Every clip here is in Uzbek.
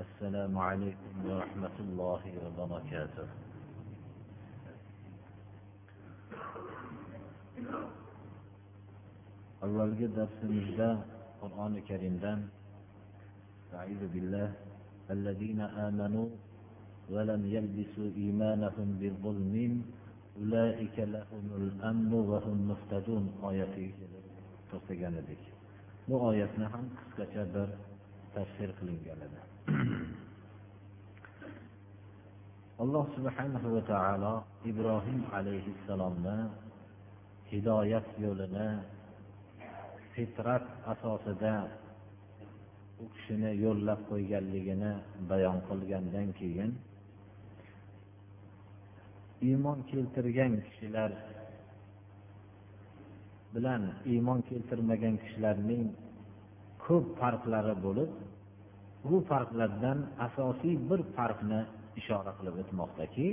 السلام عليكم ورحمة الله وبركاته. avvalgi darsimizda qur'oni karimdan أعوذ بالله الذين آمنوا ولم يلبسوا إيمانهم بظلم أولئك لهم الأمن وهم مهتدون. آياتي to'xtagan edik bu oyatni ham qisqacha bir alloh subhanahu va taolo ibrohim alayhissalomni hidoyat yo'lini fitrat asosida u kishini yo'llab qo'yganligini bayon qilgandan keyin iymon keltirgan kishilar bilan iymon keltirmagan kishilarning ko'p farqlari bo'lib bu farqlardan asosiy bir farqni ishora qilib o'tmoqdaki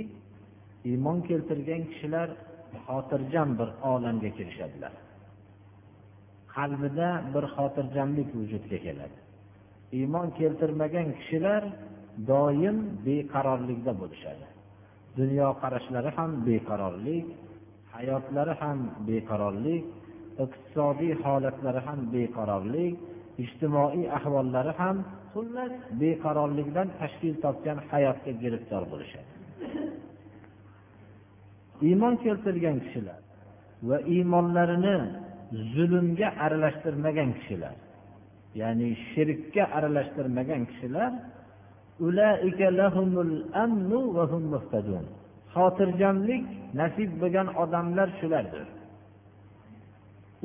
iymon keltirgan kishilar xotirjam bir olamga kirishadilar. Qalbida bir xotirjamlik vujudga keladi. Iymon keltirmagan kishilar doim beqarorlikda bo'lishadi. Dunyoqarashlari ham beqarorlik hayotlari ham beqarorlik iqtisodiy holatlari ham beqarorlik ijtimoiy ahvollari ham xullas beqarorlikdan tashkil topgan hayotga giriftor bo'lishadi. Iymon keltirgan kishilar va iymonlarini zulmga aralashtirmagan kishilar ya'ni shirkka aralashtirmagan kishilar xotirjamlik nasib bo'lgan odamlar shulardir.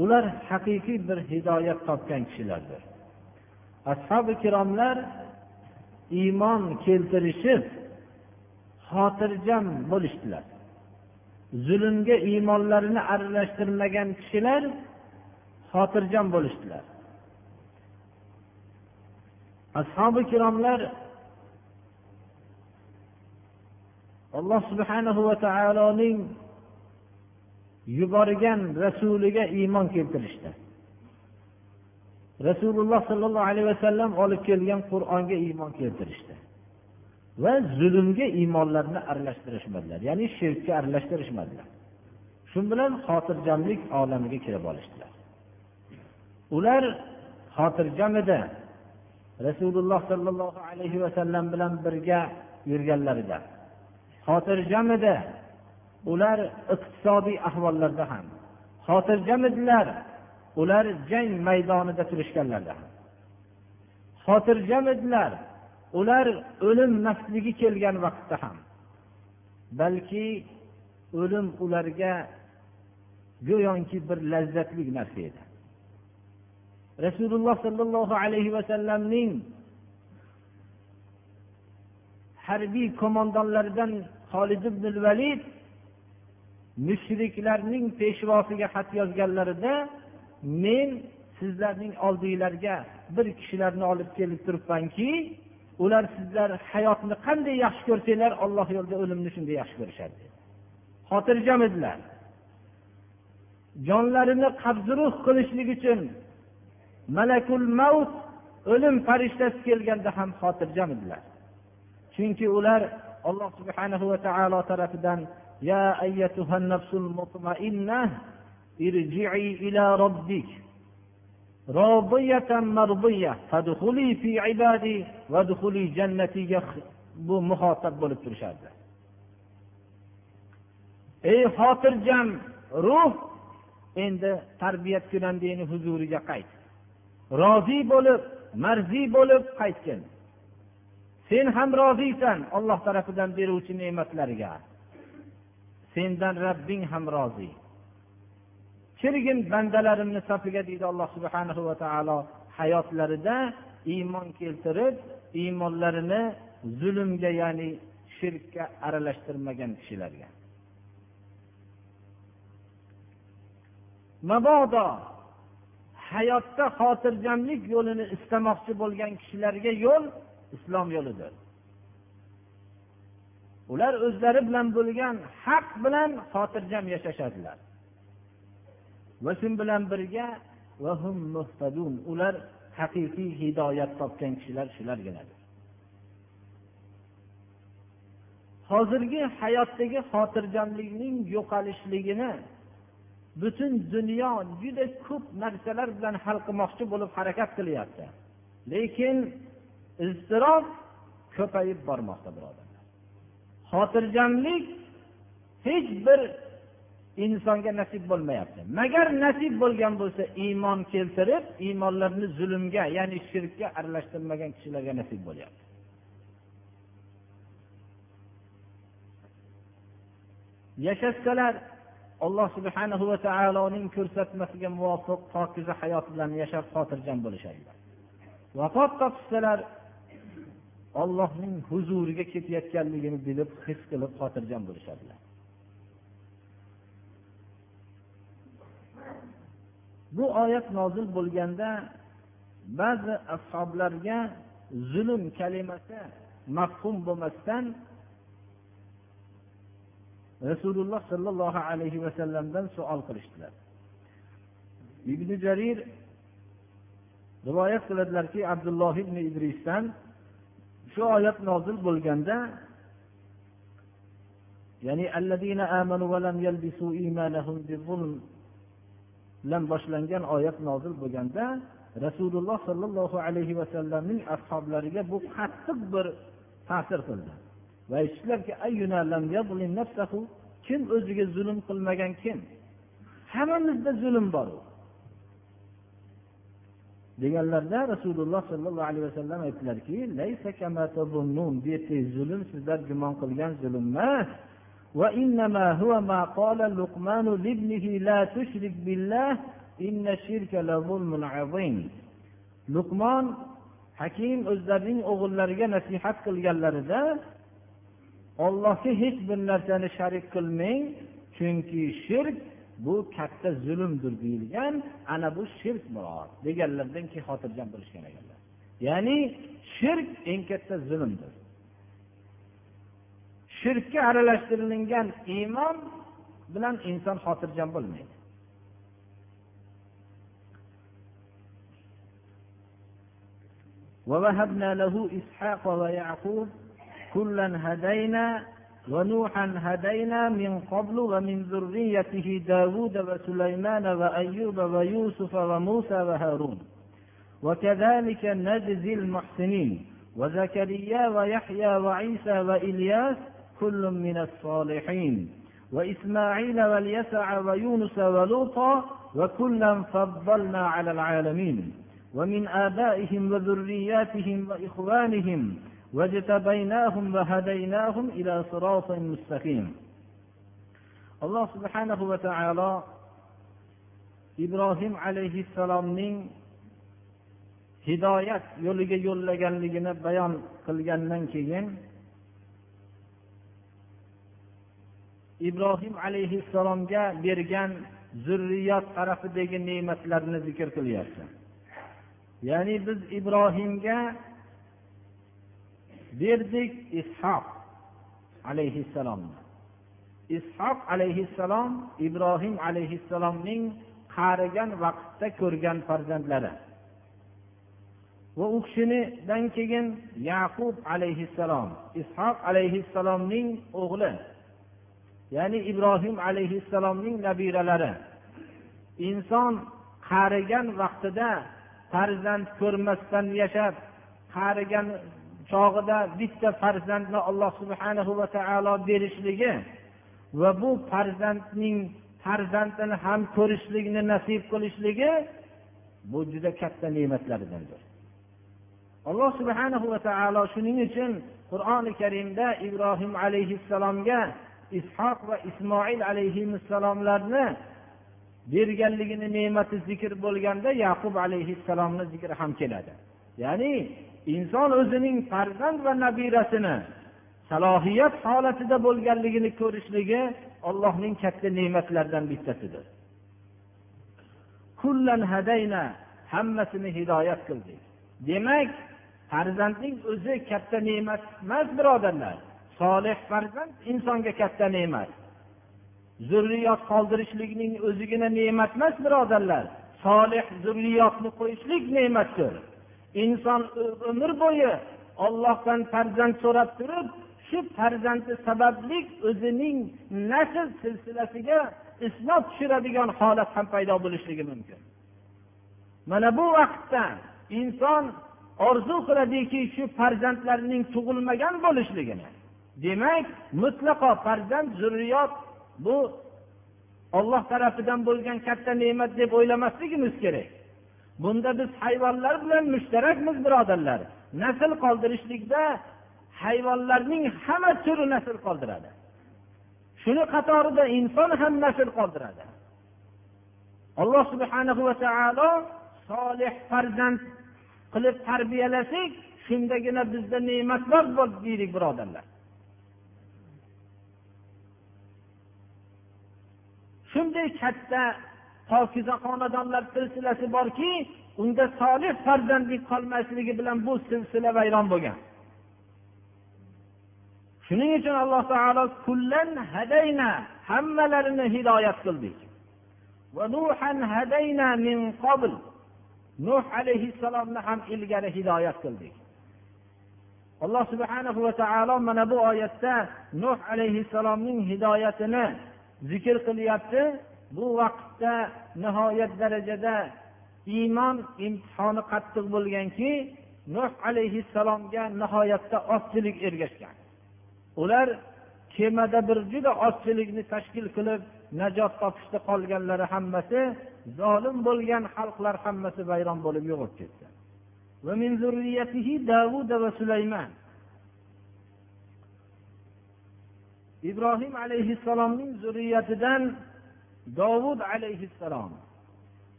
Ular haqiqiy bir hidoyat topgan kishilardir. Ashobi ikromlar iymon keltirishib xotirjam bo'lishdilar. Zulmga iymonlarini aralashtirmagan kishilar xotirjam bo'lishdilar. Ashobi ikromlar alloh subhanahu va taoloning yuborgan rasuliga iymon keltirishdi. Rasululloh sollallohu alayhi vasallam olib kelgan qur'onga iymon keltirishdi. Va zulmga iymonlarni aralashtirishmadilar ya'ni shirkka aralashtirishmadilar. Shu bilan xotirjamlik olamiga kirib olishdilar. Ular xotirjam edi rasululloh sollallohu alayhi vasallam bilan birga yurganlarida xotirjam edi ular iqtisodiy ahvollarda ham xotirjam edilar ular jang maydonida turishganlarda ham xotirjam edilar. Ular o'lim nafsligi kelgan vaqtda ham. Balki o'lim ularga go'yoki bir lazzatli narsa edi. Rasululloh sollallohu alayhi vasallamning harbiy qo'mondonlaridan holid ibn valid mushriklarning peshvosiga xat yozganlarida men sizlarning oldinglarga bir kishilarni olib kelib turibmanki ular sizlar hayotni qanday yaxshi ko'rsanglar olloh yo'lida o'limni shunday yaxshi ko'rishadi xotirjam edilar. Jonlarini qabzuruh qilishlik uchun malakul mavt o'lim farishtasi kelganda ham xotirjam edilar. Chunki ular alloh subhanahu va taolo tarafidan ya ayyatuhan nafsul irji'i ila robbik robiyatan mardiya fadxuli fi ibadi vadxuli jannatiga bu muhotab bo'lib turishardi. Ey xotirjam ruh endi tarbiyat kunandini huzuriga qayt. Rozi bo'lib marzi bo'lib qaytgin. Sen ham roziysan olloh tarafidan beruvchi ne'matlarga sendan rabbing ham rozi. Kirgin bandalarimni safiga deydi alloh subhanahu va taolo hayotlarida iymon keltirib iymonlarini zulmga ya'ni shirkka aralashtirmagan kishilarga. Mabodo hayotda xotirjamlik yo'lini istamoqchi bo'lgan kishilarga yo'l islom yo'lidir. Ular o'zlari bilan bo'lgan haq bilan xotirjam yashashadilar. Va shu bilan birga ular haqiqiy hidoyat topgan kishilar shularginadir hozirgi hayotdagi xotirjamlikning yo'qolishligini butun dunyo juda ko'p narsalar bilan hal qilmoqchi bo'lib harakat qilyapti. Lekin iztirob ko'payib bormoqda birodarlar. Xotirjamlik hech bir insonga nasib bo'lmayapti. Magar nasib bo'lgan bo'lsa iymon keltirib iymonlarni zulmga ya'ni shirkka aralashtirmagan kishilarga nasib bo'lyapti. Yashashsalar alloh subhanahu va taoloning ko'rsatmasiga muvofiq pokiza hayot bilan yashab xotirjam bo'lishadilar. Vafot topishsalar ollohning huzuriga ketayotganligini bilib his qilib xotirjam bo'lishadilar. Bu oyat nozil bo'lganda ba'zi ashoblarga zulm kalimasi mafhum bo'lmasdan rasululloh sollallohu alayhi vasallamdan savol qilishdilar. Ibn jarir rivoyat qiladilarki abdulloh ibn idrisdan shu oyat nozil bo'lganda ya'ni bilan boshlangan oyat nozil bo'lganda rasululloh sollallohu alayhi vasallamning ashoblariga bu qattiq bir ta'sir qildi. Va aytishdilarki kim o'ziga zulm qilmagan kim? Hammamizda zulm bor deganlarda rasululloh sollallohu alayhi vasallam aytdilarki bu yerdagi zulm sizlar gumon qilgan zulm emas. وإنما هو ما قال لقمان لابنه لا تشرك بالله إن الشرك لظلم عظيم luqmon hakim o'zlarining o'g'illariga nasihat qilganlarida ollohga hech bir narsani sharik qilmang chunki shirk bu katta zulmdir deyilgan ana bu shirk murod deganlaridan keyin xotirjam bo'lishgan ekanlar ya'ni shirk eng katta zulmdir Shirkka aralashtirilgan iymon bilan inson xotirjam bo'lmaydi. ووهبنا له إسحاق ويعقوب كلا هدينا ونوحا هدينا من قبل ومن ذريته داود وسليمان وأيوب ويوسف وموسى وهارون وكذلك نجزي المحسنين وزكريا ويحيى وعيسى وإلياس كل من الصالحين وإسماعيل واليسع ويونس ولوطا وكلا فضلنا على العالمين. ومن آبائهم وذرياتهم وإخوانهم واجتبيناهم وهديناهم إلى صراط مستقيم. alloh subhanahu va taolo ibrohim alayhissalomning hidoyat yo'liga yo'llaganligini bayon qilgandan keyin ibrohim alayhissalomga bergan zurriyot tarafidagi ne'matlarni zikr qilyapti. Ya'ni biz ibrohimga berdik ishoq alayhissalomni. Ishoq alayhissalom ibrohim alayhissalomning qarigan vaqtda ko'rgan farzandlari. Va u kishinidan keyin yaqub alayhissalom ishoq alayhissalomning o'g'li ya'ni ibrohim alayhissalomning nabiralari. Inson qarigan vaqtida farzand ko'rmasdan yashab qarigan chog'ida bitta farzandni alloh subhanahu va taolo berishligi va bu farzandning farzandini ham ko'rishlikni nasib qilishligi bu juda katta ne'matlaridandir. Alloh subhanahu va taolo shuning uchun qur'oni karimda ibrohim alayhissalomga ishoq va ismoil alayhissalomlarni berganligini ne'mati zikr bo'lganda yaqub alayhissalomni zikri ham keladi. Ya'ni inson o'zining farzand va nabirasini salohiyat holatida bo'lganligini ko'rishligi ollohning katta ne'matlaridan bittasidir. Kullan hadayna hammasini hidoyat qildik. Demak farzandning o'zi katta ne'mat emas birodarlar. Solih farzand insonga katta ne'mat. Zurriyot qoldirishlikning o'zigina ne'mat emas birodarlar. Solih zurriyotni qo'yishlik ne'matdir. Inson umr bo'yi ollohdan farzand so'rab turib shu farzandi sababli o'zining nasl silsilasiga isnot tushiradigan holat ham paydo bo'lishligi mumkin. Mana bu vaqtda inson orzu qiladiki shu farzandlarining tug'ilmagan bo'lishligini demak mutlaqo farzand zurriyot bu olloh tarafidan bo'lgan katta ne'mat deb o'ylamasligimiz kerak. Bunda biz hayvonlar bilan mushtarakmiz birodarlar. Nasl qoldirishlikda hayvonlarning hamma turi nasl qoldiradi. Shuni qatorida inson ham nasl qoldiradi. Alloh subhanahu va taolo solih farzand qilib tarbiyalasak shundagina bizda ne'matlar bor deylik birodarlar. Shunday katta pokiza xonadonlar silsilasi borki unda solih farzandlik qolmasligi bilan bu silsila vayron bo'lgan. Shuning uchun alloh taolo kullan hadayna hammalarini hidoyat qildik. Hadayna min qabl nuh alayhissalomni ham ilgari hidoyat qildik. Alloh subhanahu va taolo mana bu oyatda nuh alayhissalomning hidoyatini zikr qilyapti. Bu vaqtda nihoyat darajada iymon imtihoni qattiq bo'lganki nuh alayhissalomga nihoyatda ozchilik ergashgan. Ular kemada bir juda ozchilikni tashkil qilib najot topishda qolganlari hammasi zolim bo'lgan xalqlar hammasi vayron bo'lib yo'qolib ketdi. Ibrohim alayhissalomning zurriyatidan dovud alayhissalom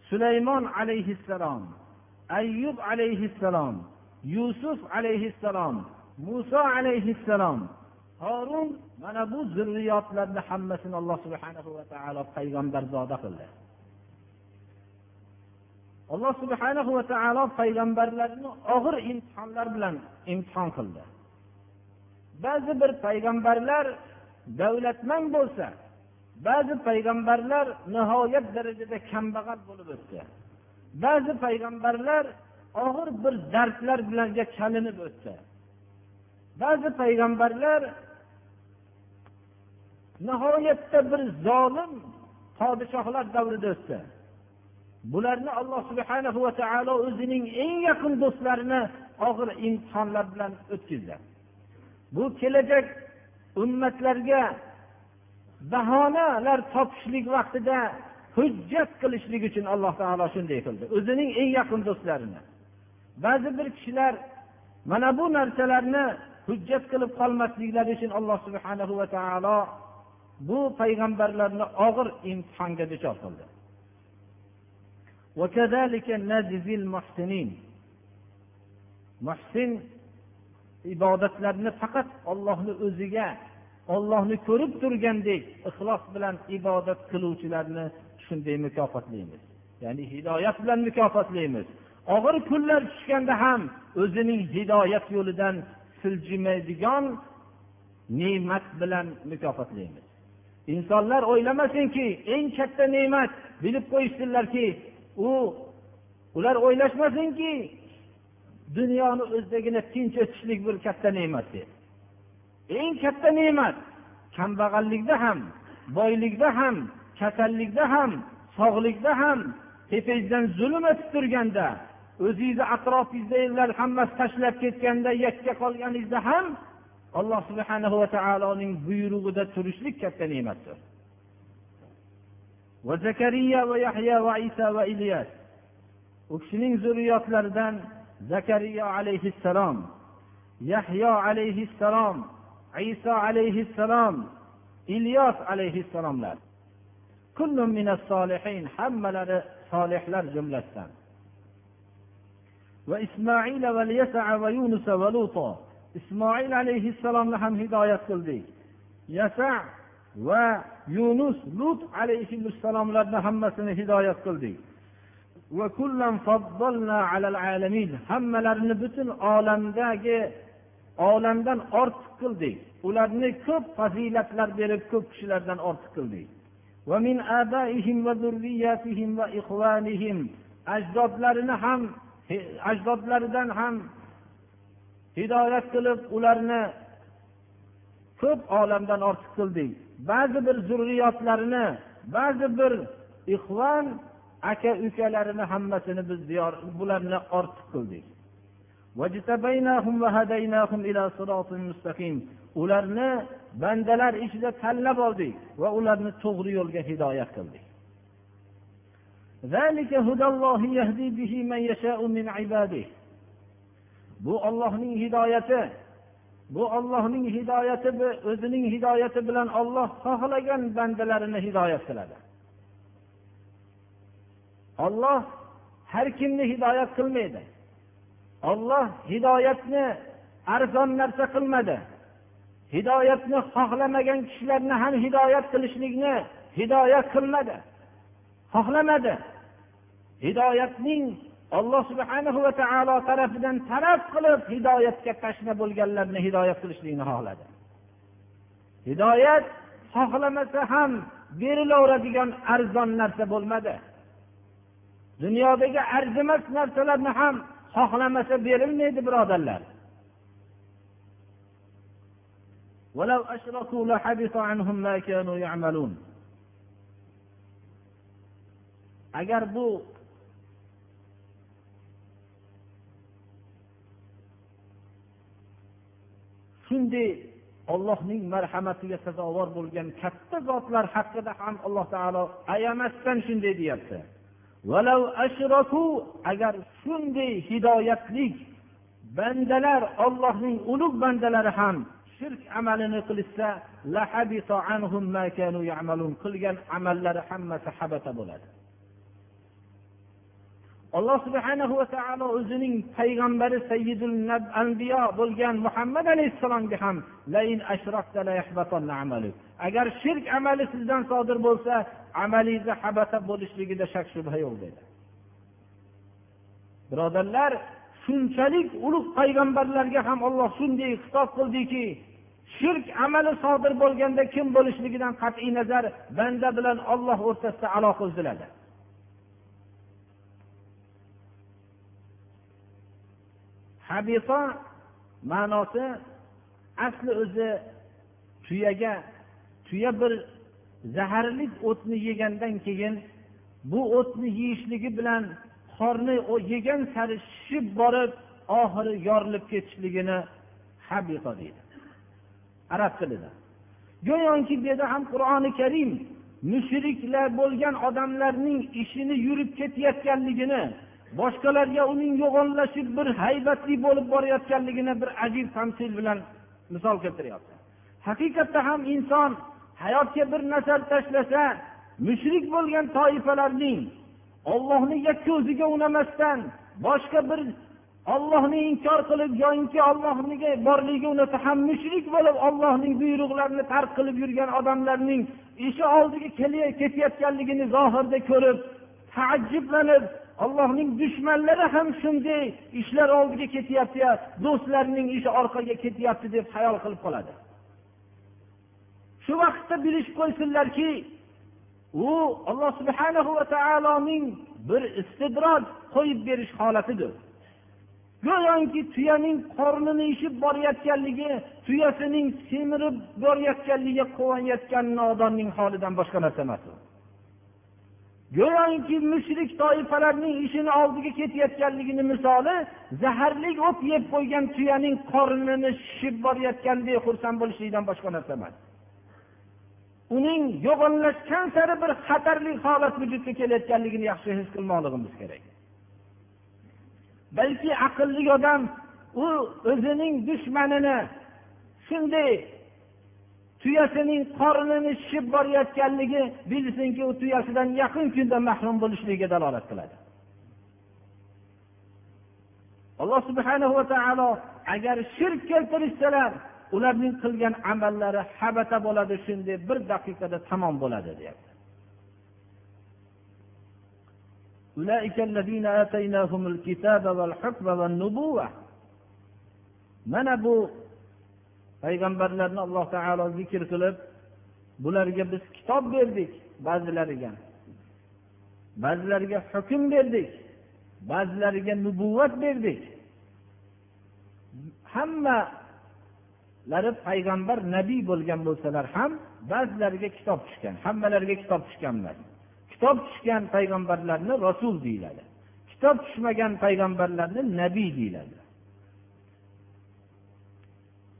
sulaymon alayhissalom ayyub alayhissalom yusuf alayhissalom muso alayhissalom. Horun mana bu zurriyotlarni hammasini alloh subhana va taolo payg'ambarzoda qildi. Alloh subhana va taolo payg'ambarlarni og'ir imtihonlar bilan imtihon qildi. Ba'zi bir payg'ambarlar davlatmand bo'lsa ba'zi payg'ambarlar nihoyat darajada kambag'al bo'lib o'tdi. Ba'zi payg'ambarlar og'ir bir dardlar bilan chalinib o'tdi. Ba'zi payg'ambarlar nihoyatda bir zolim podshohlar davrida o'tdi. Bularni alloh subhana va taolo o'zining eng yaqin do'stlarini og'ir imtihonlar bilan o'tkazdi. Bu kelajak ummatlarga bahonalar topishlik vaqtida hujjat qilishlik uchun alloh taolo shunday qildi. O'zining eng yaqin do'stlarini. Ba'zi bir kishilar mana bu narsalarni hujjat qilib qolmasliklari uchun alloh subhanahu va taolo bu payg'ambarlarni og'ir imtihonga duchor qildi. Muhsin ibodatlarni faqat ollohni o'ziga ollohni ko'rib turgandek ixlos bilan ibodat qiluvchilarni shunday mukofotlaymiz. Ya'ni hidoyat bilan mukofotlaymiz. Og'ir kunlar tushganda ham o'zining hidoyat yo'lidan siljimaydigan ne'mat bilan mukofotlaymiz. Insonlar o'ylamasinki eng katta ne'mat bilib qo'yishsinlarki u ular o'ylashmasinki dunyoni o'zidagina tinch o'tishlik bir katta ne'mat deydi. Eng katta ne'mat kambag'allikda ham boylikda ham kasallikda ham sog'likda ham tepangizdan zulm o'tib turganda o'zingizni atrofingizdagilar hammasi tashlab ketganda yakka qolganingizda ham alloh subhana va taoloning buyrug'ida turishlik katta ne'matdir. Va zakariya va yahya va isa va ilyas u kishining zurriyotlaridan zakariya alayhissalom yahyo alayhissalom iso alayhissalom ilyos alayhissalomlar hammalari solihlar jumlasidan ويونس ولوطا ismoil alayhissalomni ham hidoyat qildik yasa va yunus lut alayhissalomlarni hammasini hidoyat qildik hammalarini butun olamdagi olamdan ortiq qildik. Ularni ko'p fazilatlar berib ko'p kishilardan ortiq qildik. Ajdodlarini ham ajdodlaridan ham hidoyat qilib ularni ko'p olamdan ortiq qildik. Ba'zi bir zurriyotlarini ba'zi bir ixvon aka ukalarini hammasini biz diyor bularni ortiq qildik. Ularni bandalar ichida tanlab oldik va ularni to'g'ri yo'lga hidoyat qildik. Bu ollohning hidoyati bu ollohning hidoyati o'zining hidoyati bilan olloh xohlagan bandalarini hidoyat qiladi. Olloh har kimni hidoyat qilmaydi. Olloh hidoyatni arzon narsa qilmadi. Hidoyatni xohlamagan kishilarni ham hidoyat qilishlikni hidoyat qilmadi. Xohlamadi. Hidoyatning alloh subhanahu va taolo tarafidan talab qilib hidoyatga tashna bo'lganlarni hidoyat qilishlikni xohladi. Hidoyat xohlamasa ham berilaveradigan arzon narsa bo'lmadi. dunyodagi arzimas narsalarni ham xohlamasa berilmaydi birodarlar ولو أشركوا لحبط عنهم ما كانوا يعملون agar bu shunday ollohning marhamatiga sazovor bo'lgan katta zotlar haqida ham alloh taolo ayamasdan shunday deyapti Agar shunday hidoyatlik bandalar ollohning ulug' bandalari ham shirk amalini qilishsa qilgan amallari hammasi habata bo'ladi. Alloh subhanahu va taolo o'zining payg'ambari sayyidul anbiyo bo'lgan muhammad alayhissalomga ham agar shirk amali sizdan sodir bo'lsa amalingizni habasa bo'lishligida shak shubha yo'q dedi. Birodarlar shunchalik ulug' payg'ambarlarga ham olloh shunday xitob qildiki shirk amali sodir bo'lganda kim bo'lishligidan qat'iy nazar banda bilan olloh o'rtasida aloqa uziladi. Habisa ma'nosi asli o'zi tuyaga tuya bir zaharli o'tni yegandan keyin bu o'tni yeyishligi bilan qorni yegan sari shishib borib oxiri yorilib ketishligini habiqa deydi. Arab tilida. Go'yoki bu yerda ham qur'oni karim mushriklar bo'lgan odamlarning ishini yurib ketayotganligini boshqalarga uning yo'g'onlashib bir haybatli bo'lib borayotganligini bir ajib tamsil bilan misol keltiryapti. Haqiqatda ham inson hayotga bir nazar tashlasa mushrik bo'lgan toifalarning ollohni yakka o'ziga unamasdan boshqa bir ollohni inkor qilib yoinki ollohniga borligiga unasa ham mushrik bo'lib ollohning buyruqlarini tark qilib yurgan odamlarning ishi oldiga ketayotganligini zohirda ko'rib taajjublanib allohning dushmanlari ham shunday ishlar oldiga ketyapti do'stlarining ishi orqaga ketyapti deb xayol qilib qoladi. Shu vaqtda bilishib qo'ysinlarki u alloh subhanahu va taoloning bir istidroj qo'yib berish holatidir. Go'yoki tuyaning qornini ishib borayotganligi tuyasining semirib borayotganligiga quvonayotgan nodonning holidan boshqa narsa emas u. Go'yoki mushrik toifalarning ishini oldiga ketayotganligini misoli zaharli o't yeb qo'ygan tuyaning qornini shishib borayotgandek xursand bo'lishlikdan boshqa narsa emas. Uning yo'g'onlashgan sari bir xatarli holat vujudga kelayotganligini yaxshi his qilmoqligimiz kerak. Balki aqlli odam u o'zining dushmanini shunday tuyasining qornini shishib borayotganligi bilsinki u tuyasidan yaqin kunda mahrum bo'lishligiga dalolat qiladi. Alloh subhana va taolo agar shirk keltirishsalar ularning qilgan amallari habata bo'ladi shunday bir daqiqada tamom bo'ladi deyapti. Mana bu payg'ambarlarni alloh taolo zikr qilib bularga biz kitob berdik ba'zilariga. Ba'zilariga hukm berdik ba'zilariga nubuvvat berdik. Hamma hammalari payg'ambar nabiy bo'lgan bo'lsalar ham ba'zilariga kitob tushgan hammalariga kitob tushgan emas kitob tushgan payg'ambarlarni rasul deyiladi. Kitob tushmagan payg'ambarlarni nabiy deyiladi.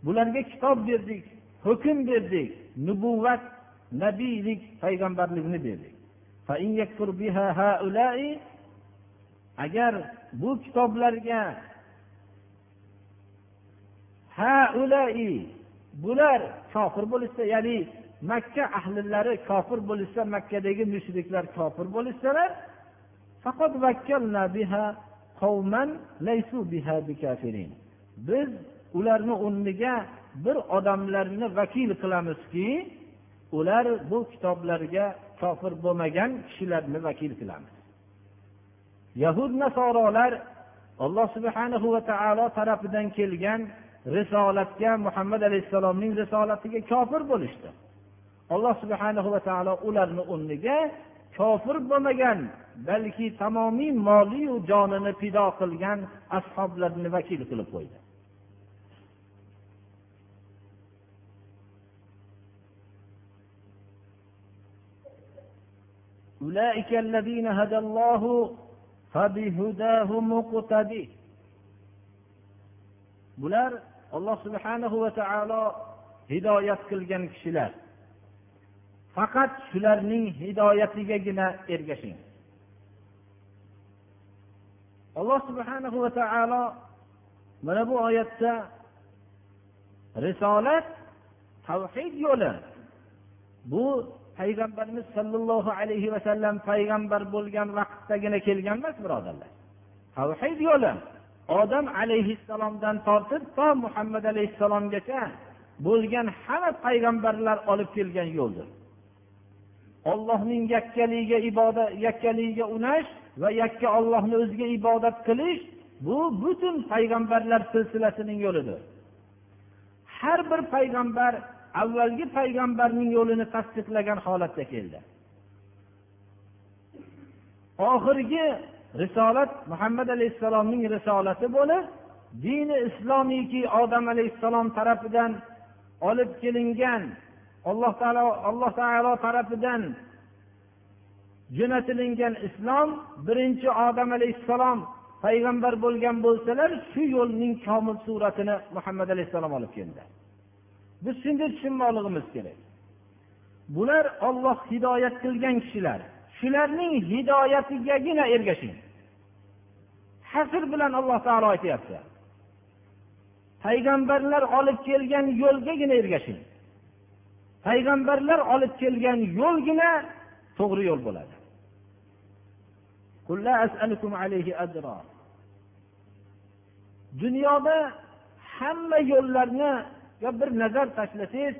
Bularga kitob berdik hukm berdik nubuvvat nabiylik payg'ambarlikni berdik. Agar bu kitoblarga haulai bular kofir bo'lishsa ya'ni makka ahlilari kofir bo'lishsa makkadagi mushriklar kofir bo'lishsalar biz ularni o'rniga bir odamlarni vakil qilamizki ular bu kitoblarga kofir bo'lmagan kishilarni vakil qilamiz. Yahud nasorolar alloh subhanahu va taolo tarafidan kelgan risolatga muhammad alayhissalomning risolatiga kofir bo'lishdi alloh subhanahu va taolo ularni o'rniga kofir bo'lmagan balki tamomiy moliyu jonini fido qilgan ashoblarni vakil qilib qo'ydi أولئك الذين هدى الله فبهداه مقتدي bular alloh subhanahu va taolo hidoyat qilgan kishilar. Faqat shularning hidoyatigagina ergashing. Alloh subhanahu va taolo mana bu oyatda risolat tavhid yo'li. Bu payg'ambarimiz sollallohu alayhi vasallam payg'ambar bo'lgan vaqtdagina kelgan emas birodarlar. Tavhid yo'li. Odam alayhissalomdan tortib to muhammad alayhissalomgacha bo'lgan hamma payg'ambarlar olib kelgan yo'ldir. Ollohning yakkaligiga ibodat yakkaligiga unash va yakka ollohni o'ziga ibodat qilish bu butun payg'ambarlar silsilasining yo'lidir. Har bir payg'ambar avvalgi payg'ambarning yo'lini tasdiqlagan holatda keldi. Oxirgi risolat muhammad alayhissalomning risolati bo'lib dini islomiyki odam alayhissalom tarafidan olib kelingan alloh taolo alloh taolo tarafidan jo'natilingan islom birinchi odam alayhissalom payg'ambar bo'lgan bo'lsalar shu yo'lning komil suratini muhammad alayhissalom olib keldi. Biz shunday tushunmoqligimiz kerak. Bular olloh hidoyat qilgan kishilar. Shularning hidoyatigagina ergashing. Hasr bilan alloh taolo aytyapti. Payg'ambarlar olib kelgan yo'lgagina ergashing. Payg'ambarlar olib kelgan yo'lgina to'g'ri yo'l bo'ladi. Dunyoda hamma yo'llarni yo bir nazar tashlasangiz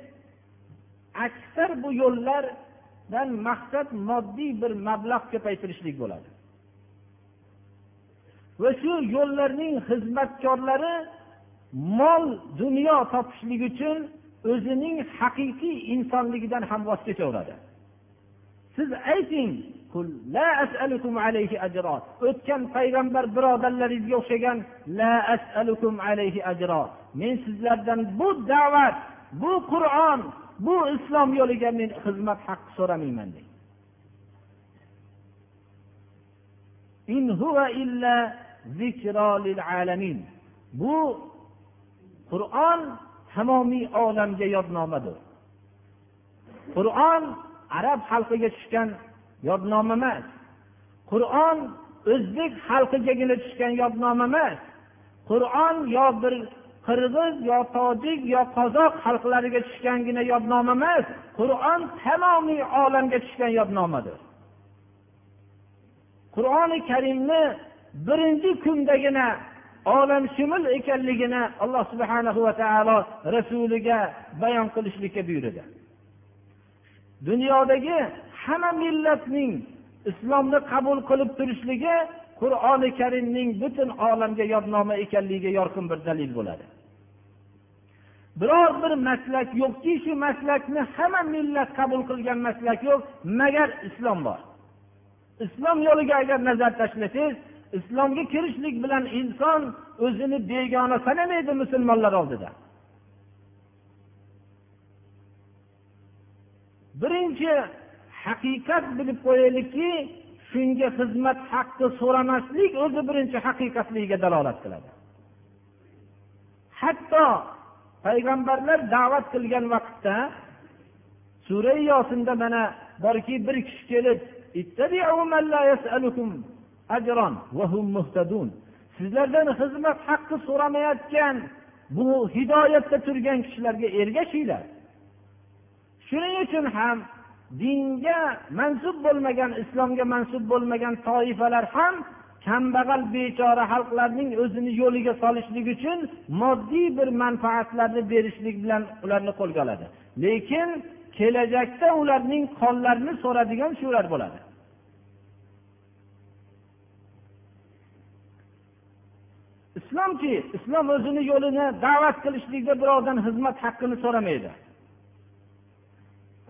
aksar bu yo'llardan maqsad moddiy bir mablag' ko'paytirishlik bo'ladi. Va shu yo'llarning xizmatkorlari mol dunyo topishlik uchun o'zining haqiqiy insonligidan ham voz kechaveradi. Siz ayting o'tgan payg'ambar birodarlaringizga o'xshagan la asalukum alayhi ajro men sizlardan bu da'vat bu qur'on bu islom yo'liga men xizmat haqqi so'ramayman deng. In huva bu qur'on tamomiy olamga yodnomadir. Qur'on arab xalqiga tushgan yodnoma emas. Qur'on o'zbek xalqigagina tushgan yodnoma emas. Qur'on yo bir qirg'iz yo tojik yo qozoq xalqlariga tushgangina yodnoma emas. Qur'on tamomiy olamga tushgan yodnomadir. Qur'oni karimni birinchi kundagina olamshumul ekanligini alloh subhana va taolo rasuliga bayon qilishlikka buyurdi. Dunyodagi hamma millatning islomni qabul qilib turishligi qur'oni karimning butun olamga yodnoma ekanligiga yorqin bir dalil bo'ladi. Biror bir maslak yo'qki shu maslakni hamma millat qabul qilgan maslak yo'q magar islom bor. Islom yo'liga agar nazar tashlasangiz islomga kirishlik bilan inson o'zini begona sanamaydi musulmonlar oldida. Birinchi haqiqat bilib qo'yaylikki shunga xizmat haqqi so'ramaslik o'zi birinchi haqiqatligiga dalolat qiladi. Hatto payg'ambarlar da'vat qilgan vaqtda sura yosinda mana borki bir kishi kelib sizlardan xizmat haqqi so'ramayotgan bu hidoyatda turgan kishilarga ergashinglar. Shuning uchun ham dinga mansub bo'lmagan islomga mansub bo'lmagan toifalar ham kambag'al bechora xalqlarning o'zini yo'liga solishlik uchun moddiy bir manfaatlarni berishlik bilan ularni qo'lga oladi. Lekin kelajakda ularning qonlarini so'radigan shular bo'ladi. Islomchi islom o'zini yo'lini da'vat qilishlikda birovdan xizmat haqqini so'ramaydi.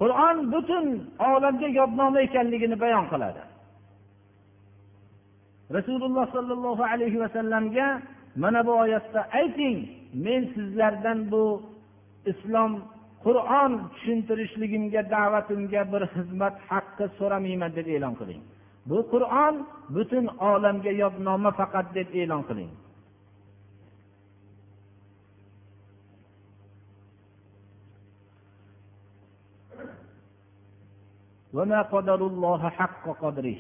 Qur'on butun olamga yodnoma ekanligini bayon qiladi. Rasululloh sollallohu alayhi vasallamga mana bu oyatda ayting men sizlardan bu islom qur'on tushuntirishligimga da'vatimga bir xizmat haqqi so'ramayman deb e'lon qiling. Bu qur'on butun olamga yodnoma faqat deb e'lon qiling. وما قدر الله حق قدره.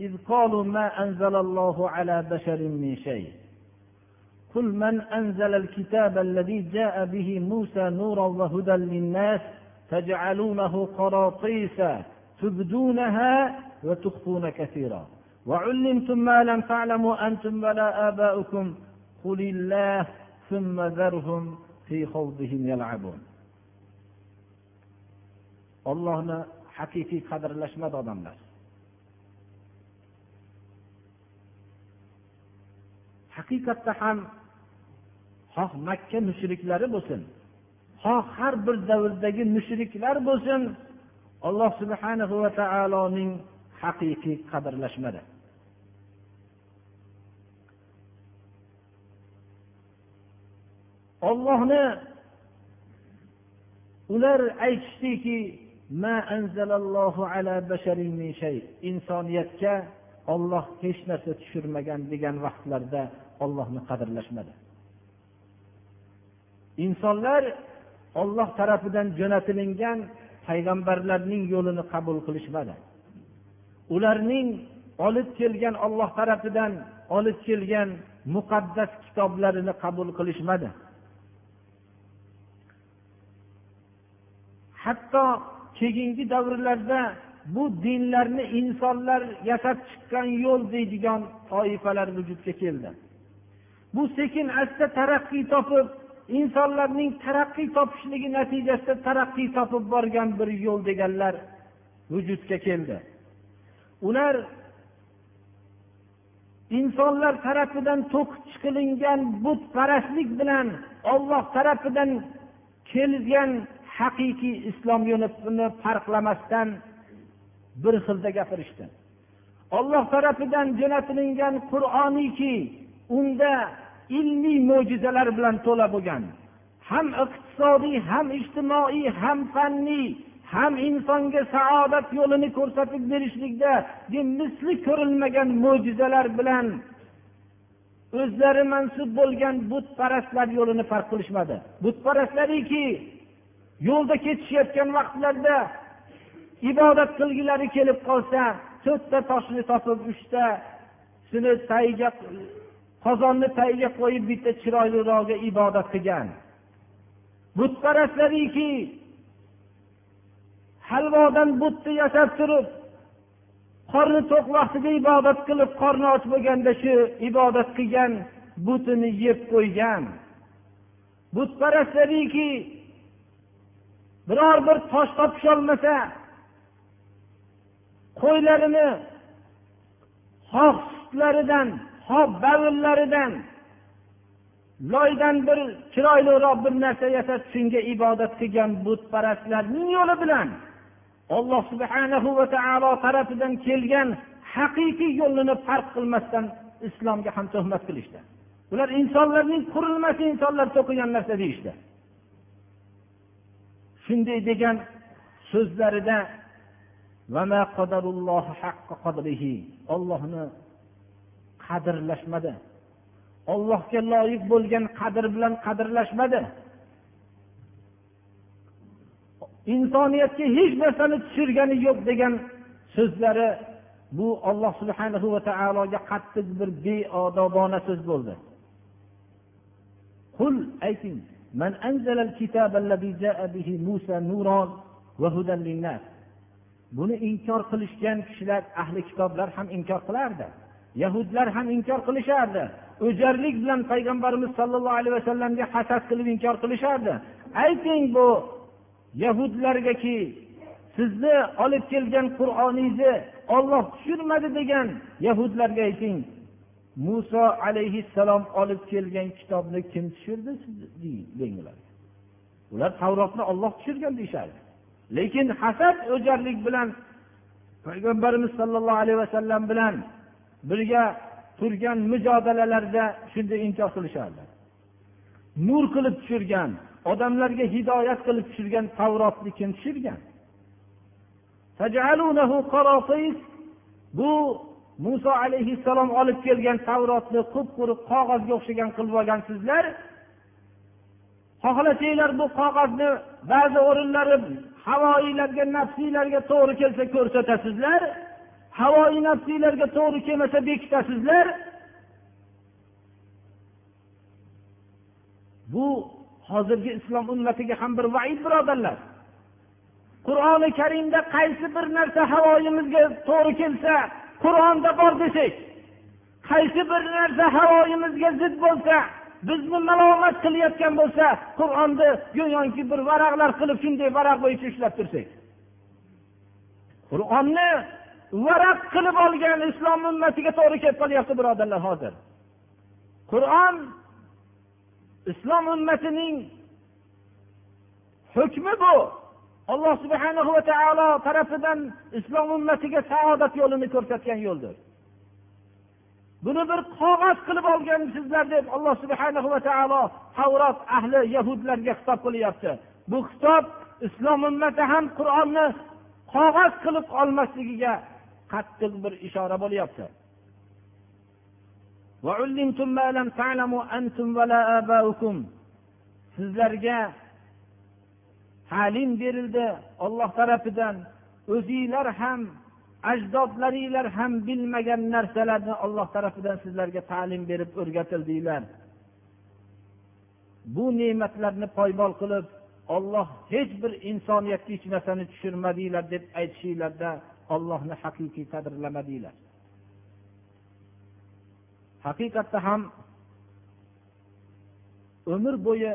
إذ قالوا ما أنزل الله على بشر من شيء. قل من أنزل الكتاب الذي جاء به موسى نورا وهدى للناس تجعلونه قراطيس تبدونها وتخفون كثيرا. وعلمتم ما لم تعلموا أنتم ولا آباؤكم. قل الله ثم ذرهم في خوضهم يلعبون. Ollohni haqiqiy qadrlashmadi odamlar. Haqiqatda ham xoh makka mushriklari bo'lsin xoh har bir davrdagi mushriklar bo'lsin alloh subhana va taoloning haqiqiy qadrlashmadi. Ollohni ular aytishdiki insoniyatga olloh hech narsa tushirmagan degan vaqtlarda ollohni qadrlashmadi. Insonlar olloh tarafidan jo'natilingan payg'ambarlarning yo'lini qabul qilishmadi. Ularning olib kelgan olloh tarafidan olib kelgan muqaddas kitoblarini qabul qilishmadi. Hatto keyingi davrlarda bu dinlarni insonlar yasab chiqqan yo'l deydigan toifalar vujudga keldi. Bu sekin asta taraqqiy topib insonlarning taraqqiy topishligi natijasida taraqqiy topib borgan bir yo'l deganlar vujudga keldi. Ular insonlar tarafidan to'qib chiqilingan butparastlik bilan olloh tarafidan kelgan haqiqiy islom yo'lini farqlamasdan bir xilda gapirishdi. Olloh tarafidan jo'natilingan qur'oniki unda ilmiy mo'jizalar bilan to'la bo'lgan. Ham iqtisodiy ham ijtimoiy ham fanniy ham insonga saodat yo'lini ko'rsatib berishlikda misli ko'rilmagan mo'jizalar bilan o'zlari mansub bo'lgan butparastlar yo'lini farq qilishmadi. Butparastlariki yo'lda ketishayotgan vaqtlarida ibodat qilgilari kelib qolsa to'rtta toshni topib uchtasini tagiga qozonni tagiga qo'yib bitta chiroylirog'iga ibodat qilgan. Butparastlariki halvodan butni yasab turib qorni to'q vaqtida ibodat qilib qorni och bo'lganda shu ibodat qilgan butini yeb qo'ygan. Butparastlariki biror bir tosh topisholmasa qo'ylarini xoh sutlaridan xoh bavillaridan loydan bir chiroyliroq bir narsa yasab shunga ibodat qilgan butparastlarning yo'li bilan alloh subhanahu va taolo tarafidan kelgan haqiqiy yo'lini farq qilmasdan islomga ham tuhmat qilishdi. Ular insonlarning qurilmasi insonlar to'qigan narsa deyishdi. Shunday degan so'zlarida ollohni qadrlashmadi. Ollohga loyiq bo'lgan qadr bilan qadrlashmadi. Insoniyatga hech narsani tushirgani yo'q degan so'zlari bu olloh subhana va taologa qattiq bir beodobona so'z bo'ldi. Qul ayting. من أنزل الكتاب الذي جاء به موسى نورا وهدى للناس buni inkor qilishgan kishilar ahli kitoblar ham inkor qilardi yahudlar ham inkor qilishardi o'jarlik bilan payg'ambarimiz sollallohu alayhi vasallamga hasad qilib inkor qilishardi ayting bu yahudlargaki sizni olib kelgan qur'oningizni olloh tushirmadi degan yahudlarga ayting Muso alayhissalom olib kelgan kitobni kim tushirdi denglar ular tavrotni olloh tushirgan deyishardi. Lekin hasad o'jarlik bilan payg'ambarimiz sollallohu alayhi vasallam bilan birga turgan mujodalalarda shunday inkor qilishardi. Nur qilib tushirgan odamlarga hidoyat qilib tushirgan tavrotni kim tushirgan? Bu muso alayhissalom olib kelgan tavrotni qup quruq qog'ozga o'xshagan qilib olgansizlar. Xohlasanglar bu qog'ozni ba'zi o'rinlari havoiylarga nafsiylarga to'g'ri kelsa ko'rsatasizlar havoyi nafsiylarga to'g'ri kelmasa bekitasizlar. Bu hozirgi islom ummatiga ham bir vaid birodarlar. Qur'oni karimda qaysi bir narsa havoyimizga to'g'ri kelsa qur'onda bor desak qaysi bir narsa havoyimizga zid bo'lsa bizni malomat qilayotgan bo'lsa qur'onni go'yoki bir varaqlar qilib shunday varaq bo'yicha ushlab tursak. Qur'onni varaq qilib olgan islom ummatiga to'g'ri kelib qolyapti birodarlar hozir. Qur'on islom ummatining hukmi bu. Alloh subhana va taolo tarafidan islom ummatiga saodat yo'lini ko'rsatgan yo'ldir. Buni bir qog'oz qilib olgansizlar deb alloh subhana va taolo tavrot ahli yahudlarga xitob qilyapti. Bu xitob islom ummati ham qur'onni qog'oz qilib olmasligiga qattiq bir ishora bo'lyapti. Sizlarga ta'lim berildi. Olloh tarafidan o'zinglar ham ajdodlaringlar ham bilmagan narsalarni olloh tarafidan sizlarga ta'lim berib o'rgatildinglar bu ne'matlarni poymol qilib olloh hech bir insoniyatga hech narsani tushirmadinglar deb aytishinglarda ollohni haqiqiy qadrlamadinglar. Haqiqatda ham umr bo'yi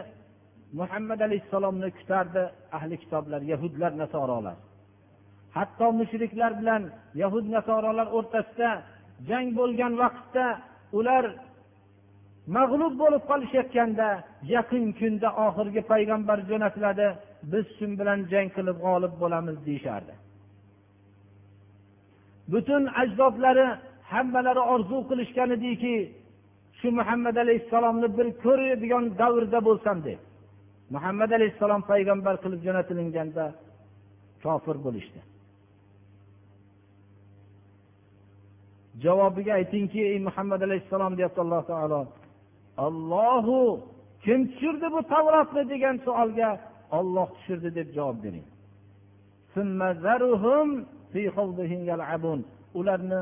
muhammad alayhissalomni kutardi ahli kitoblar yahudlar nasorolar. Hatto mushriklar bilan yahud nasorolar o'rtasida jang bo'lgan vaqtda ular mag'lub bo'lib qolishayotganda yaqin kunda oxirgi payg'ambar jo'natiladi biz shu bilan jang qilib g'olib bo'lamiz deyishardi. Butun ajdodlari hammalari orzu qilishgan ediki shu muhammad alayhissalomni bir ko'radigan davrda bo'lsam deb. Muhammad alayhissalom payg'ambar qilib jo'natilganda kofir bo'lishdi. Javobiga aytingki ey muhammad alayhissalom deyapti alloh taolo. Ollohu kim tushirdi bu tavrotni degan savolga olloh tushirdi deb javob bering. Ularni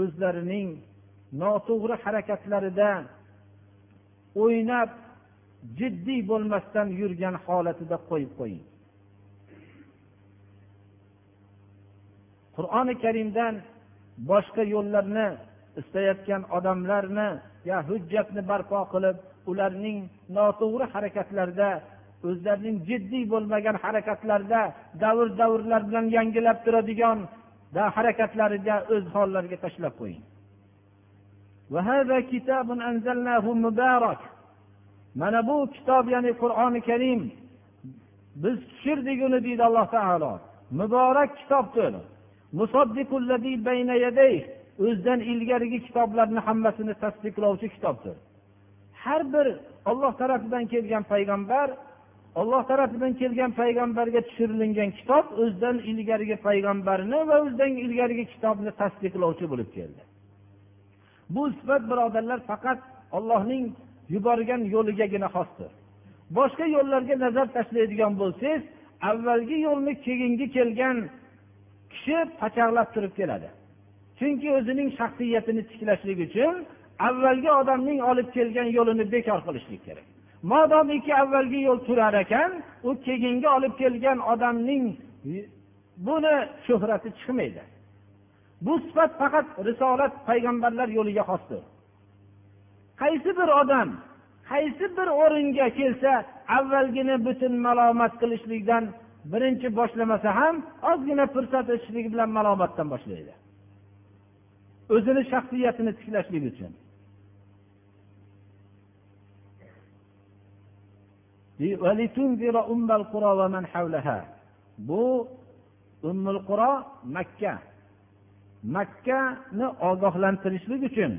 o'zlarining noto'g'ri harakatlarida o'ynab jiddiy bo'lmasdan yurgan holatida qo'yib qo'ying. Qur'oni karimdan boshqa yo'llarni istayotgan odamlarni ya hujjatni barpo qilib ularning noto'g'ri harakatlarida o'zlarining jiddiy bo'lmagan harakatlarida davr davrlar bilan yangilab turadigan harakatlariga o'z hollariga tashlab qo'ying. Mana bu kitob ya'ni qur'oni karim biz tushirdik uni deydi alloh taolo. Muborak kitobdir. O'zidan ilgarigi kitoblarni hammasini tasdiqlovchi kitobdir. Har bir olloh tarafidan kelgan payg'ambar olloh tarafidan kelgan payg'ambarga tushirilgan kitob o'zidan ilgarigi payg'ambarni va o'zidan ilgarigi kitobni tasdiqlovchi bo'lib keldi. Bu sifat birodarlar faqat ollohning yuborgan yo'ligagina xosdir. Boshqa yo'llarga nazar tashlaydigan bo'lsangiz avvalgi yo'lni keyingi kelgan kishi pachaqlab turib keladi. Chunki o'zining shaxsiyatini tiklashlik uchun avvalgi odamning olib kelgan yo'lini bekor qilishlik kerak. Modomiki avvalgi yo'l turar ekan u keyingi olib kelgan odamning buni shuhrati chiqmaydi. Bu sifat faqat risolat payg'ambarlar yo'liga xosdir. Qaysi bir odam qaysi bir o'ringa kelsa avvalgini butun malomat qilishlikdan birinchi boshlamasa ham ozgina fursat o'tishligi bilan malomatdan boshlaydi. O'zini shaxsiyatini tiklashlik uchun. Bu ummul quro makka. Makkani ogohlantirishlik uchun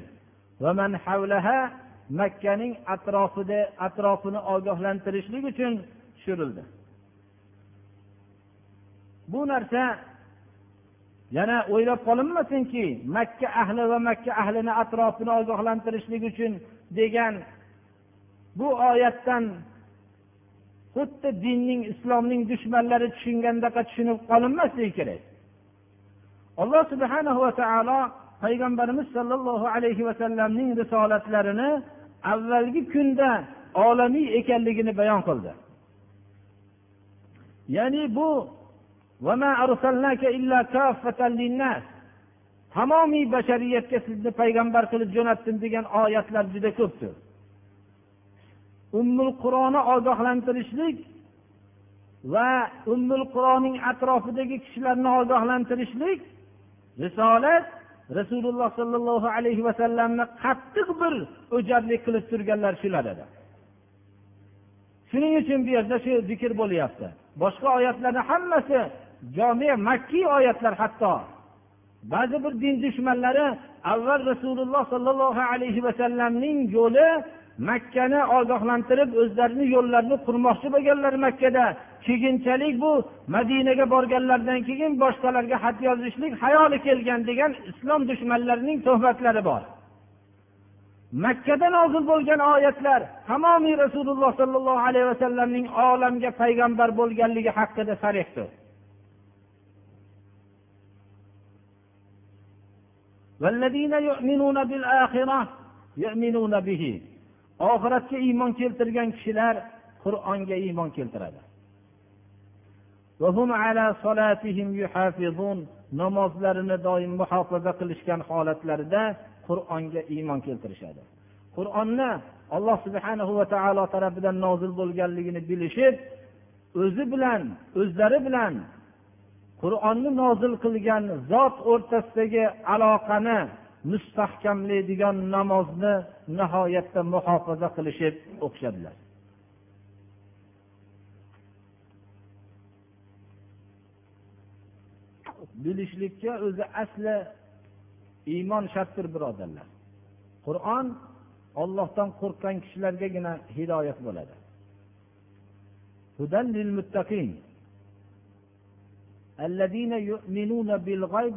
makkaning atrofida atrofini ogohlantirishlik uchun tushirildi. Bu narsa yana o'ylab qolinmasinki makka ahli va makka ahlini atrofini ogohlantirishlik uchun degan bu oyatdan xuddi dinning islomning dushmanlari tushungandaqa tushunib qolinmasligi kerak. Alloh subhana va taolo payg'ambarimiz sollallohu alayhi vasallamning risolatlarini avvalgi kunda olamiy ekanligini bayon qildi. Ya'ni bu tamomiy bashariyatga sizni payg'ambar qilib jo'natdim degan oyatlar juda ko'pdir. Ummul qur'oni ogohlantirishlik va ummul qur'onning atrofidagi kishilarni ogohlantirishlik risolat rasululloh sollallohu alayhi vasallamni qattiq bir o'jarlik qilib turganlar shular edi. Shuning uchun bu yerda shu zikr bo'lyapti. Boshqa oyatlarni hammasi jomi makkiy oyatlar hatto. Ba'zi bir din dushmanlari avval rasululloh sollallohu alayhi vasallamning yo'li makkani ogohlantirib o'zlarini yo'llarini qurmoqchi bo'lganlar makkada keyinchalik bu madinaga borganlaridan keyin boshqalarga xat yozishlik hayoli kelgan degan islom dushmanlarining tuhmatlari bor. Makkada nozil bo'lgan oyatlar tamomiy rasululloh sollallohu alayhi vasallamning olamga payg'ambar bo'lganligi haqida sarihdir oxiratga iymon keltirgan kishilar qur'onga iymon keltiradi. Namozlarini doim muhofaza qilishgan holatlarida qur'onga iymon keltirishadi. Qur'onni alloh subhana va taolo tarafidan nozil bo'lganligini bilishib o'zi bilan o'zlari bilan qur'onni nozil qilgan zot o'rtasidagi aloqani mustahkamlaydigan namozni nihoyatda muhofaza qilishib o'qishadilar. Bilishlikka o'zi asli iymon shartdir birodarlar. Qur'on ollohdan qo'rqqan kishilargagina hidoyat bo'ladi.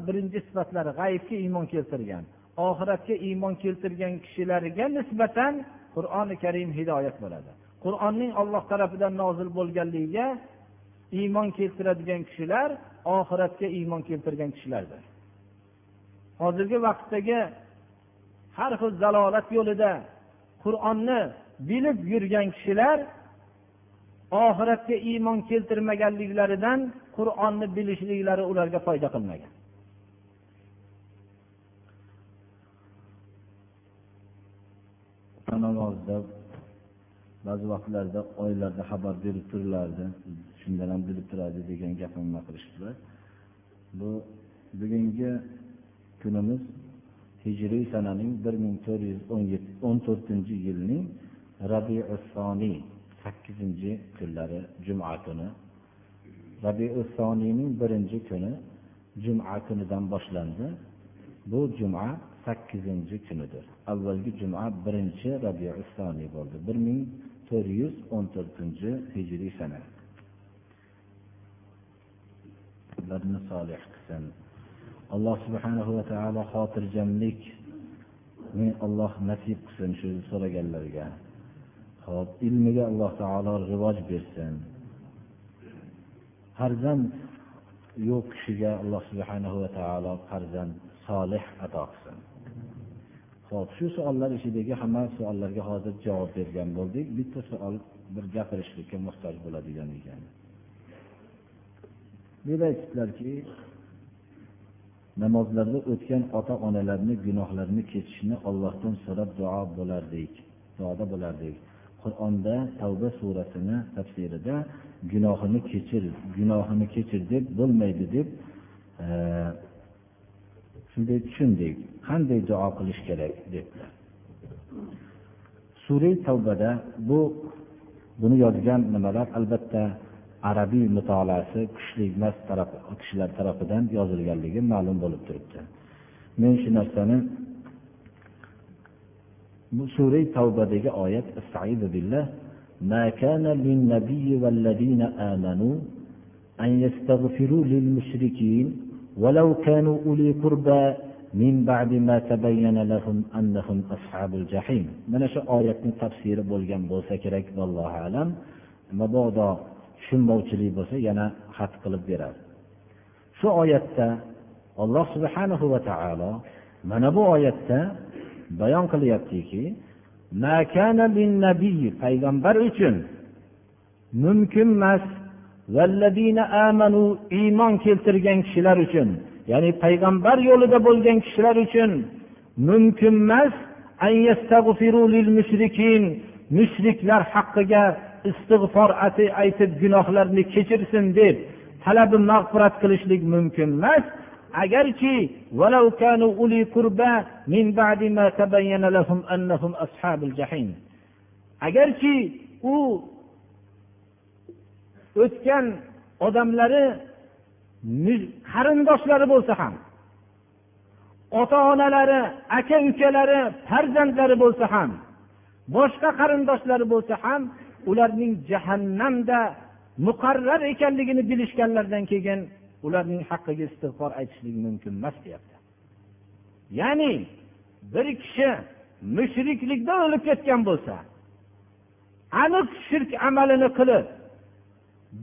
Birinchi sifatlari g'aybga iymon keltirgan oxiratga iymon keltirgan kishilarga nisbatan qur'oni karim hidoyat bo'ladi. Qur'onning olloh tarafidan nozil bo'lganligiga iymon keltiradigan kishilar oxiratga iymon keltirgan kishilardir. Hozirgi vaqtdagi har xil zalolat yo'lida qur'onni bilib yurgan kishilar oxiratga iymon keltirmaganliklaridan qur'onni bilishliklari ularga foyda qilmagan. Namozda ba'zi vaqtlarda oylarda xabar berib turilardi shundan ham bilib turadi degan gapni nima qilishdilar bu bugungi kunimiz hijriy sananing bir ming to'rt yuz o'n to'rtinchi yilning rabiusoniy sakkizinchi kunlari juma kuni. Rabiusoniyning birinchi kuni juma kunidan boshlandi. Bu juma sakkizinchi kunidir. Avvalgi juma birinchi rabiusoniy bo'ldi. bir ming to'rt yuz o'n to'rtinchi hijriy sana solih qilsin. Alloh subhanahu va taolo xotirjamlik alloh nasib qilsin shu so'raganlarga. Hop ilmiga alloh taolo rivoj bersin. Farzand yo'q kishiga alloh subhanahu va taolo farzand solih ato qilsin. Ho'p shu savollar ichidagi hamma savollarga hozir javob bergan bo'ldik. Bitta savol bir gapirishlikka muhtoj bo'ladigan ekan. Bu yerda aytibdilarki namozlarda o'tgan ota onalarni gunohlarini kechishni ollohdan so'rab duo bo'lardik. Duoda bo'lardik. Qur'onda tavba surasini tafsirida gunohini kechir gunohini kechir deb bo'lmaydi deb e, shunday tushundik qanday duo qilish kerak debdilar sura tavbada bu buni yozgan nimalar albatta arabiy mutolaasi kuchli emas taraf kishilar tarafidan yozilganligi ma'lum bo'lib turibdi men shu narsani bu sura tavbadagi oyat billah ما كان للنبي والذين آمنوا أن يستغفروا للمشركين ولو كانوا أولي قربى من بعد ما تبين لهم أنهم أصحاب الجحيم من شو آية تفسير بولغان بولسا كرك والله أعلم mabodo tushunmovchilik bo'lsa yana xat qilib beradi shu oyatda alloh subhanahu va taolo mana bu oyatda bayon qilyaptiki payg'ambar uchun mumkin amanu iymon keltirgan kishilar uchun ya'ni payg'ambar yo'lida bo'lgan kishilar uchun mumkin emas mushriklar haqqiga istig'for aytib gunohlarni kechirsin deb talabi mag'firat qilishlik mumkin emas agarki agarki u o'tgan odamlari qarindoshlari bo'lsa ham ota onalari aka ukalari farzandlari bo'lsa ham boshqa qarindoshlari bo'lsa ham ularning jahannamda muqarrar ekanligini bilishganlaridan keyin ularning haqqiga istig'for aytishlik mumkin emas deyapti. Ya'ni bir kishi mushriklikda o'lib ketgan bo'lsa aniq shirk amalini qilib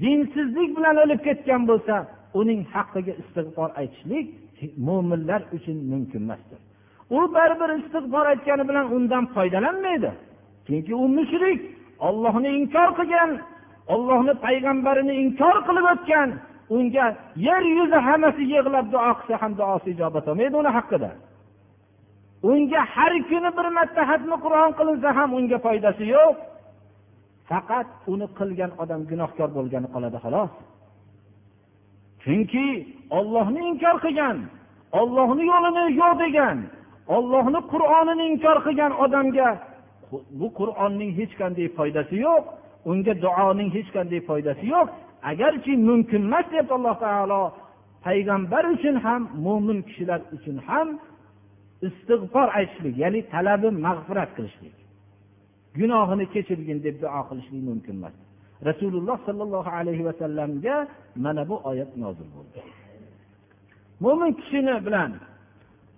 dinsizlik bilan o'lib ketgan bo'lsa uning haqqiga istig'for aytishlik mo'minlar uchun mumkin emasdir. U baribir istig'for aytgani bilan undan foydalanmaydi. Chunki u mushrik ollohni inkor qilgan ollohni payg'ambarini inkor qilib o'tgan unga yer yuzi hammasi yig'lab duo qilsa ham duosi ijobat bo'lmaydi uni haqida unga har kuni bir marta hatmi qur'on qilinsa ham unga foydasi yo'q. Faqat uni qilgan odam gunohkor bo'lgani qoladi xolos. Chunki ollohni inkor qilgan ollohni yo'lini yo'q degan ollohni qur'onini inkor qilgan odamga bu qur'onning hech qanday foydasi yo'q unga duoning hech qanday foydasi yo'q. Agarchi mumkin emas deb alloh taolo payg'ambar uchun ham mo'min kishilar uchun ham istig'for aytishlik ya'ni talabi mag'firat qilishlik. Gunohini kechirgin deb duo qilishlik mumkin emas. Rasululloh sollallohu alayhi vasallamga mana bu oyat nozil bo'ldi. Mo'min kishini bilan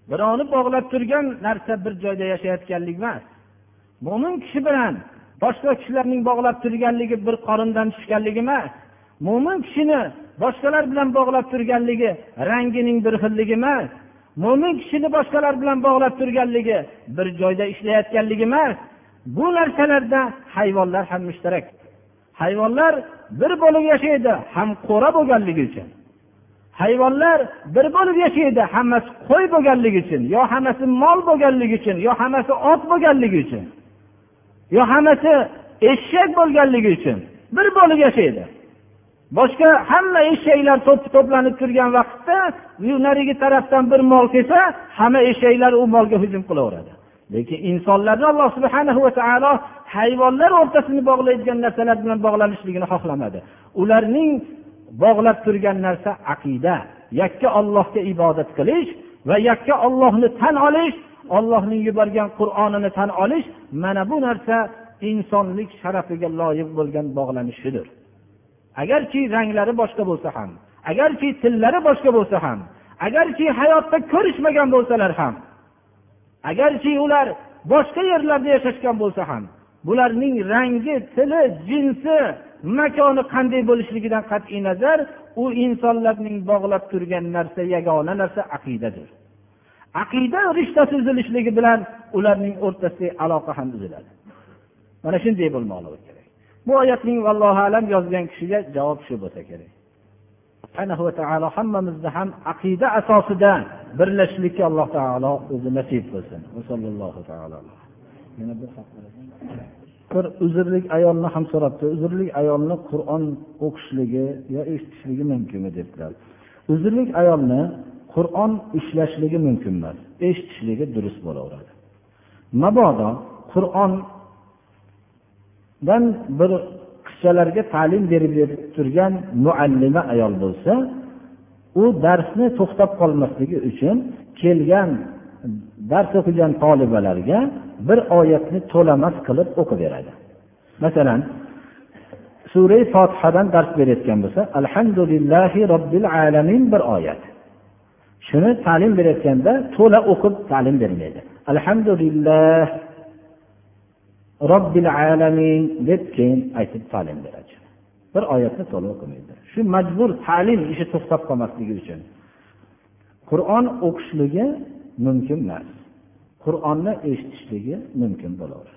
birovni bog'lab turgan narsa bir joyda yashayotganlik emas. Mo'min kishi bilan boshqa kishilarning bog'lab turganligi bir qorindan tushganligi emas. Mo'min kishini boshqalar bilan bog'lab turganligi rangining bir xilligi emas. Mo'min kishini boshqalar bilan bog'lab turganligi bir joyda ishlayotganligi emas. Bu narsalarda hayvonlar ham mushtarak. Hayvonlar bir bo'lib yashaydi ham qo'ra bo'lganligi uchun. Hayvonlar bir bo'lib yashaydi hammasi qo'y bo'lganligi uchun yo hammasi mol bo'lganligi uchun yo hammasi ot bo'lganligi uchun yo hammasi eshak bo'lganligi uchun bir bo'lib yashaydi. Boshqa hamma eshaklar to'planib turgan vaqtda narigi tarafdan bir mol kelsa hamma eshaklar u molga hujum qilaveradi. Lekin insonlarni alloh subhana va taolo hayvonlar o'rtasini bog'laydigan narsalar bilan bog'lanishligini xohlamadi. Ularning bog'lab turgan narsa aqida. Yakka ollohga ibodat qilish va yakka ollohni tan olish ollohning yuborgan qur'onini tan olish mana bu narsa insonlik sharafiga loyiq bo'lgan bog'lanishidir. Agarki ranglari boshqa bo'lsa ham agarki tillari boshqa bo'lsa ham agarki hayotda ko'rishmagan bo'lsalar ham agarchi ular boshqa yerlarda yashashgan bo'lsa ham bularning rangi tili jinsi makoni qanday bo'lishligidan qat'iy nazar u insonlarning bog'lab turgan narsa yagona narsa aqidadir. Aqida rishtasi uzilishligi bilan ularning o'rtasidagi aloqa ham uziladi. Mana shunday bo'lmoqligi kerak. Bu oyatning vallohu alam yozgan kishiga javob shu bo'lsa kerak. Subhanahu va taolo hammamizni ham aqida asosida birlashishlikka alloh taolo o'zi nasib qilsin. Bir uzrlik ayolni ham so'rabdi. Uzrlik ayolni qur'on o'qishligi yo eshitishligi mumkinmi debdilar. Uzrlik ayolni qur'on ushlashligi mumkin emas eshitishligi durust bo'laveradi. Mabodo qur'ondan bir qizchalarga ta'lim berib turgan muallima ayol bo'lsa u darsni to'xtab qolmasligi uchun kelgan dars o'qigan tolibalarga bir oyatni to'lamas qilib o'qib beradi masalan sura fotihadan dars berayotgan bo'lsa alhamdulillahi robbil alamin bir oyat. Shuni ta'lim berayotganda to'la o'qib ta'lim bermaydi. Alhamdulillah robbil alamin deb keyin aytib ta'lim beradi. Bir oyatni to'la o'qimaydi shu majbur ta'lim ishi to'xtab qolmasligi uchun. Qur'on o'qishligi mumkin emas. Qur'onni eshitishligi mumkin bo'laveradi.